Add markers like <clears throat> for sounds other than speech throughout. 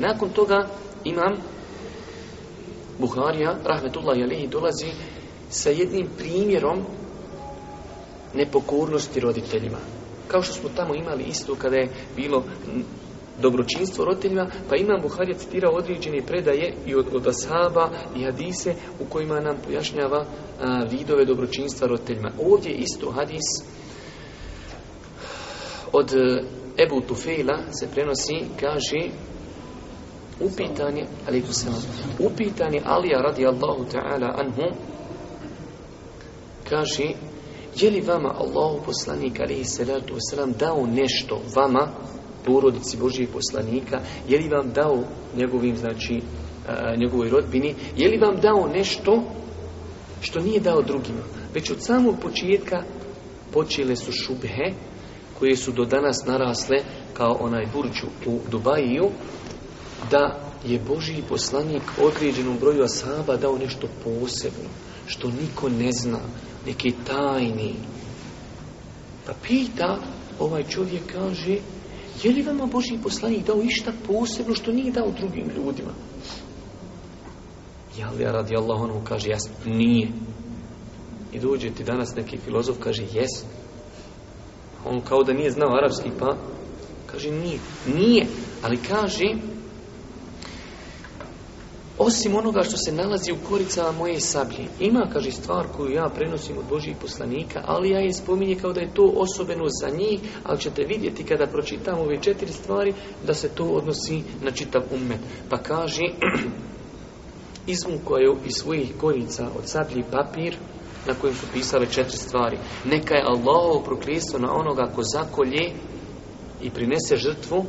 Nakon toga imam Buharija, rahmetullah alihi, dolazi sa jednim primjerom nepokornosti roditeljima. Kao što smo tamo imali isto kada je bilo dobročinstvo roditeljima, pa Imam Buharija citirao određene predaje i od, od Ashaba i Hadise u kojima nam pojašnjava vidove dobročinstva roditeljima. Ovdje isto Hadis od e, Ebu Tufela se prenosi, kaže upitan je, se upitan je Alija radi Allahu ta'ala anhu, kaže, je li vama Allahu poslanik alihi salatu wasalam dao nešto vama, porodici Božih poslanika, je li vam dao njegovim, znači, njegovoj rodbini, je li vam dao nešto što nije dao drugima. Već od samog početka počele su šubhe koje su do danas narasle kao onaj burđu u dubaiju da je Božji poslanik određenom broju asaba dao nešto posebno, što niko ne zna, neki tajni. Pa pita, ovaj čovjek kaže, je li vama Božji poslanik dao išta posebno što nije dao drugim ljudima? li ja radi Allah ono kaže, jas, nije. I dođe ti danas neki filozof, kaže, jes. On kao da nije znao arapski, pa kaže, nije. Nije, ali kaže, osim onoga što se nalazi u koricama moje sablje. Ima, kaže, stvar koju ja prenosim od Božih poslanika, ali ja je spominje kao da je to osobeno za njih, ali ćete vidjeti kada pročitam ove četiri stvari, da se to odnosi na čitav umet. Pa kaže, <clears throat> izvukao je iz svojih korica od sablji papir, na kojem su pisale četiri stvari. Neka je Allah proklijestvo na onoga ko zakolje i prinese žrtvu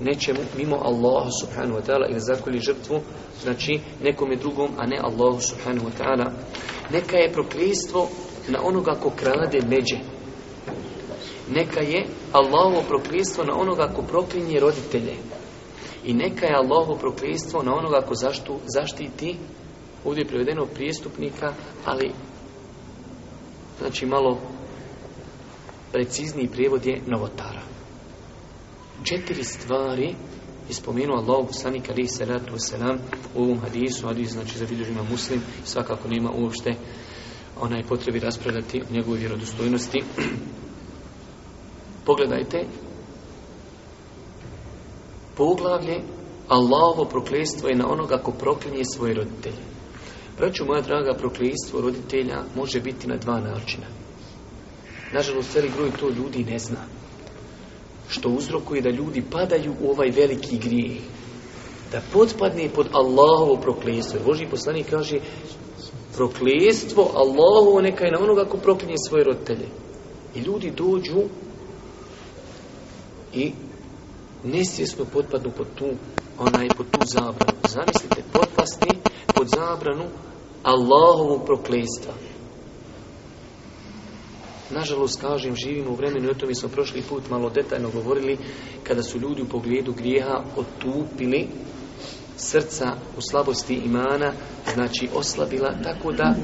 nečemu mimo Allaha subhanahu wa ta'ala ili zakolji žrtvu, znači nekome drugom, a ne Allahu subhanahu wa ta'ala. Neka je prokljestvo na onoga ko krade međe. Neka je Allahovo prokljestvo na onoga ko proklinje roditelje. I neka je Allahovo prokljestvo na onoga ko zaštu, zaštiti, ovdje je prevedeno prijestupnika, ali znači malo precizniji prijevod je novotara četiri stvari je spomenuo Allah poslanik alaihi salatu selam u ovom hadisu, hadis znači za vidužima muslim, svakako nema uopšte onaj potrebi raspravljati o njegovoj vjerodostojnosti. <clears throat> Pogledajte poglavlje Allahovo proklestvo je na onoga ko proklinje svoje roditelje. Braću moja draga, proklestvo roditelja može biti na dva načina. Nažalost, veliki groj to ljudi ne zna što uzrokuje da ljudi padaju u ovaj veliki grijeh. Da potpadne pod Allahovo proklestvo. Boži poslanik kaže proklestvo Allahovo neka je na onoga ko proklinje svoje roditelje. I ljudi dođu i nesvjesno potpadnu pod tu onaj pod tu zabranu. Zamislite, potpasti pod zabranu Allahovog proklestva. Nažalost, kažem, živimo u vremenu, i o tome smo prošli put malo detaljno govorili, kada su ljudi u pogledu grijeha otupili srca u slabosti imana, znači oslabila, tako da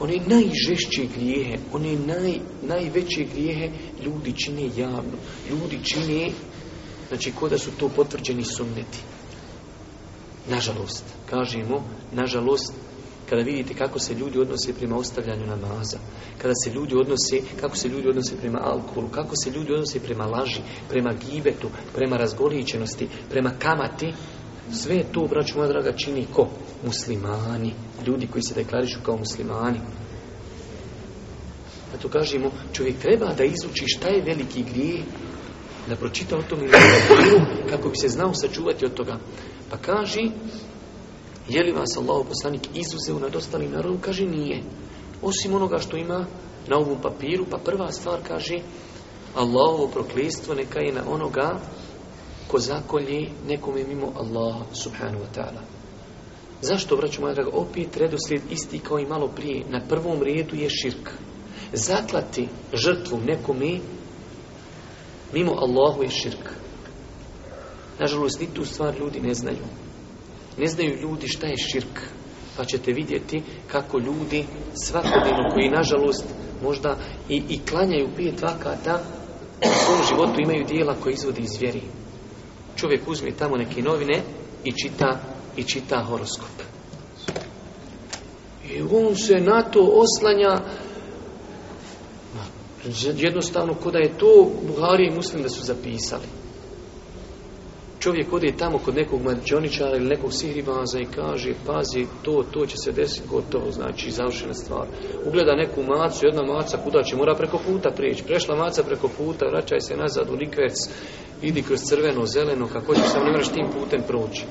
one najžešće grijehe, one naj, najveće grijehe ljudi čine javno. Ljudi čine, znači koda da su to potvrđeni sumneti. Nažalost, kažemo, nažalost, kada vidite kako se ljudi odnose prema ostavljanju namaza, kada se ljudi odnose, kako se ljudi odnose prema alkoholu, kako se ljudi odnose prema laži, prema gibetu, prema razgoličenosti, prema kamati, sve to, braću moja draga, čini ko? Muslimani, ljudi koji se deklarišu kao muslimani. Zato kažemo, čovjek treba da izuči šta je veliki grijeh, da pročita o tom ili kako bi se znao sačuvati od toga. Pa kaži, je li vas Allah poslanik izuzeo nad ostalim narodom? Kaže nije. Osim onoga što ima na ovom papiru, pa prva stvar kaže Allahovo proklistvo neka je na onoga ko zakolji nekome mimo Allaha subhanahu wa ta'ala. Zašto, braću moja draga, opet redoslijed isti kao i malo prije. Na prvom redu je širk. Zaklati žrtvu nekome mimo Allahu je širk. Nažalost, ni tu stvar ljudi ne znaju. Ne znaju ljudi šta je širk. Pa ćete vidjeti kako ljudi svakodnevno koji nažalost možda i, i klanjaju pet vakata u svom životu imaju dijela koje izvodi iz vjeri. Čovjek uzme tamo neke novine i čita, i čita horoskop. I on se na to oslanja jednostavno kod je to Buhari i Muslim da su zapisali. Čovjek ode tamo kod nekog mađoničara ili nekog sihribaza i kaže, pazi, to, to će se desiti, gotovo, znači, završena stvar. Ugleda neku macu, jedna maca, kuda će, mora preko puta prijeći. Prešla maca preko puta, vraćaj se nazad u nikvec, idi kroz crveno, zeleno, kako će se ne moraš tim putem proći.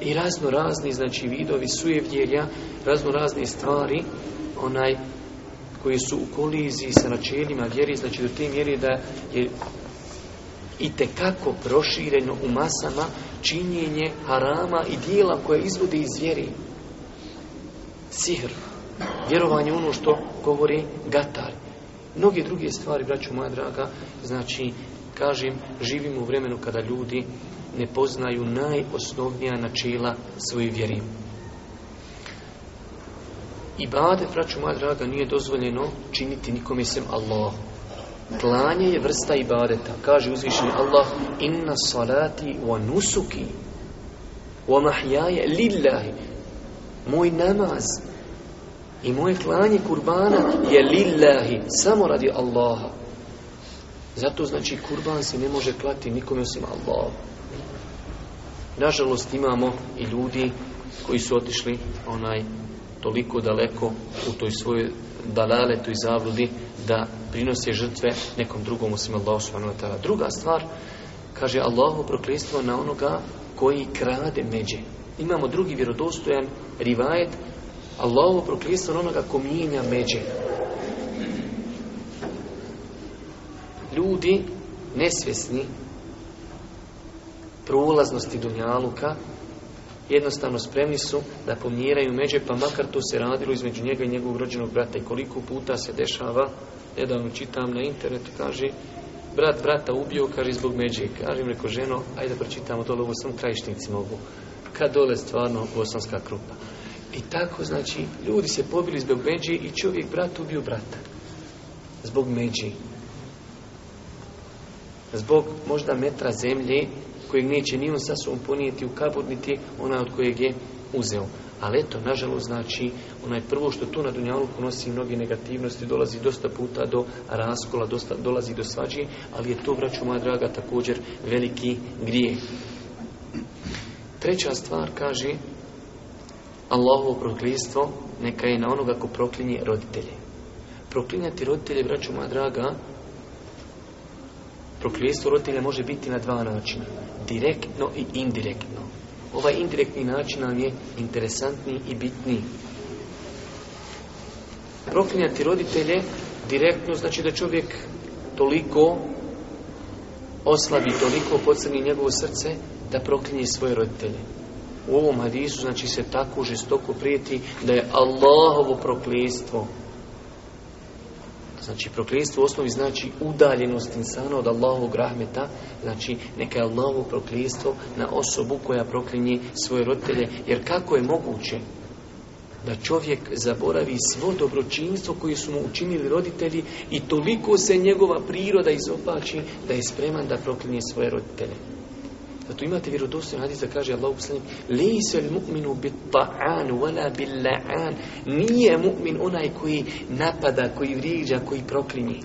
I razno razni, znači, vidovi sujevdjelja, razno razne stvari, onaj, koji su u koliziji sa načelima vjeri, znači do te mjeri da je i kako prošireno u masama činjenje harama i dijela koje izvodi iz vjeri. Sihr, vjerovanje ono što govori gatar. Mnoge druge stvari, braću moja draga, znači, kažem, živimo u vremenu kada ljudi ne poznaju najosnovnija načela svoje vjeri. I bade, braću moja draga, nije dozvoljeno činiti nikome sem Allahu Klanje je vrsta ibadeta. Kaže uzvišeni Allah, inna salati wa nusuki wa mahjaje lillahi. Moj namaz i moje klanje kurbana je lillahi, samo radi Allaha. Zato znači kurban se ne može klati nikome osim Allahu. Nažalost imamo i ljudi koji su otišli onaj toliko daleko u toj svojoj dalaletu i zabludi da prinose žrtve nekom drugom osim Allahu Druga stvar, kaže Allahu proklistvo na onoga koji krade međe. Imamo drugi vjerodostojan rivajet Allahu proklestvo na onoga ko mijenja međe. Ljudi nesvjesni prolaznosti Dunjaluka jednostavno spremni su da pomiraju međe, pa makar to se radilo između njega i njegovog rođenog brata. I koliko puta se dešava, nedavno čitam na internetu, kaže, brat brata ubio, kaže, zbog međe. Kaže im, reko, ženo, ajde da pročitamo dole, ovo sam krajišnici mogu. Kad dole stvarno bosanska krupa. I tako, znači, ljudi se pobili zbog međe i čovjek brat ubio brata. Zbog međi. Zbog možda metra zemlje kojeg neće ni on sa ponijeti u kabur, niti ona od kojeg je uzeo. Ali eto, nažalost, znači, onaj prvo što tu na Dunjaluku nosi mnoge negativnosti, dolazi dosta puta do raskola, dosta, dolazi do svađe, ali je to, braću moja draga, također veliki grijeh. Treća stvar kaže, Allahovo proklijstvo neka je na onoga ko proklinje roditelje. Proklinjati roditelje, braću moja draga, Prokljestvo roditelja može biti na dva načina. Direktno i indirektno. Ovaj indirektni način nam je interesantniji i bitniji. Proklinjati roditelje direktno znači da čovjek toliko oslabi, toliko pocrni njegovo srce da proklinje svoje roditelje. U ovom hadisu znači se tako žestoko prijeti da je Allahovo prokljestvo Znači, prokljestvo u osnovi znači udaljenost insana od Allahovog rahmeta, znači neka je novo prokljestvo na osobu koja proklinje svoje roditelje, jer kako je moguće da čovjek zaboravi svo dobročinstvo koje su mu učinili roditelji i toliko se njegova priroda izopači da je spreman da proklinje svoje roditelje. Zato pa imate vjerodostojno hadis da kaže Allah poslanik Lejsel mu'minu bit ta'an wala la'an Nije mu'min onaj koji napada, koji vriđa, koji proklini.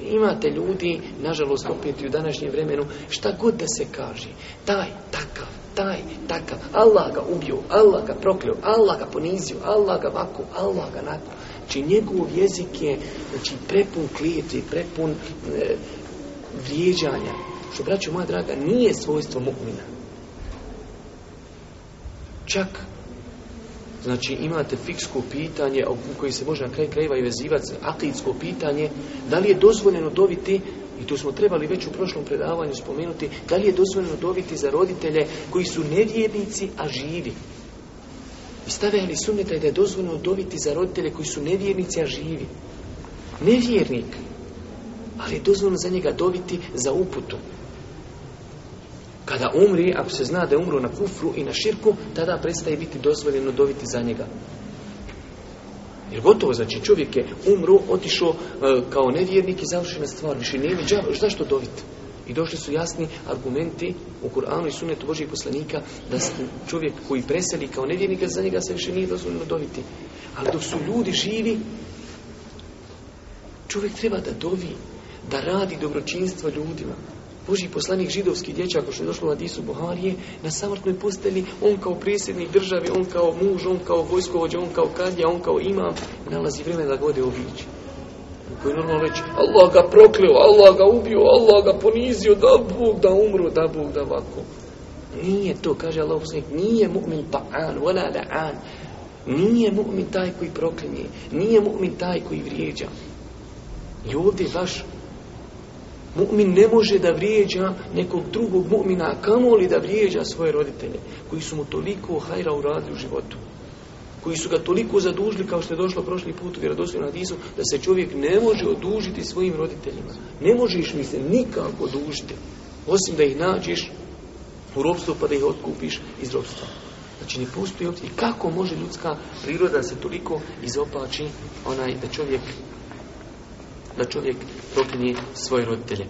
Imate ljudi, nažalost opet i u današnjem vremenu, šta god da se kaže, taj, takav, taj, takav, Allah ga ubio, Allah ga proklio, Allah ga ponizio, Allah ga vaku, Allah ga nakon. Znači njegov jezik je znači, prepun klijeti, prepun e, vrijeđanja, što, braćo moja draga, nije svojstvo mukmina. Čak, znači, imate fiksko pitanje, u koji se može na kraj krajeva i vezivati akidsko pitanje, da li je dozvoljeno dobiti i tu smo trebali već u prošlom predavanju spomenuti da li je dozvoljeno dobiti za roditelje koji su nevjernici, a živi. I stave ali sumnjeta da je dozvoljeno dobiti za roditelje koji su nevjernici, a živi. Nevjernik, ali je dozvoljeno za njega dobiti za uputu, kada umri, ako se zna da je umro na kufru i na širku, tada prestaje biti dozvoljeno doviti za njega. Jer gotovo, znači čovjek je umro, otišao e, kao nevjernik i završena stvar. Više nije zašto doviti? I došli su jasni argumenti u Kur'anu i sunetu Božih poslanika da čovjek koji preseli kao nevjernika, za njega se više nije dozvoljeno dobiti. Ali dok su ljudi živi, čovjek treba da dovi, da radi dobročinstvo ljudima, Boži poslanik židovski dječak, što je došlo na disu Buharije, na samrtnoj posteli, on kao predsjednik države, on kao muž, on kao vojskovođa, on kao kadija, on kao imam, nalazi vrijeme da gode obići. Koji normalno reći, Allah ga prokleo, Allah ga ubio, Allah ga ponizio, da Bog da umru, da Bog da ovako. Nije to, kaže Allah poslanik, nije mu'min pa'an, wala la'an. Nije mu'min taj koji proklinje, nije mu'min taj koji vrijeđa. I ovdje baš Mu'min ne može da vrijeđa nekog drugog mu'mina, kamoli da vrijeđa svoje roditelje, koji su mu toliko hajra uradili u životu. Koji su ga toliko zadužili, kao što je došlo prošli put u na hadisu, da se čovjek ne može odužiti svojim roditeljima. Ne možeš mi se nikako odužiti, osim da ih nađeš u robstvu pa da ih otkupiš iz ropstva. Znači ne postoji opcija. Kako može ljudska priroda se toliko izopači onaj da čovjek da čovjek тобто свої родители.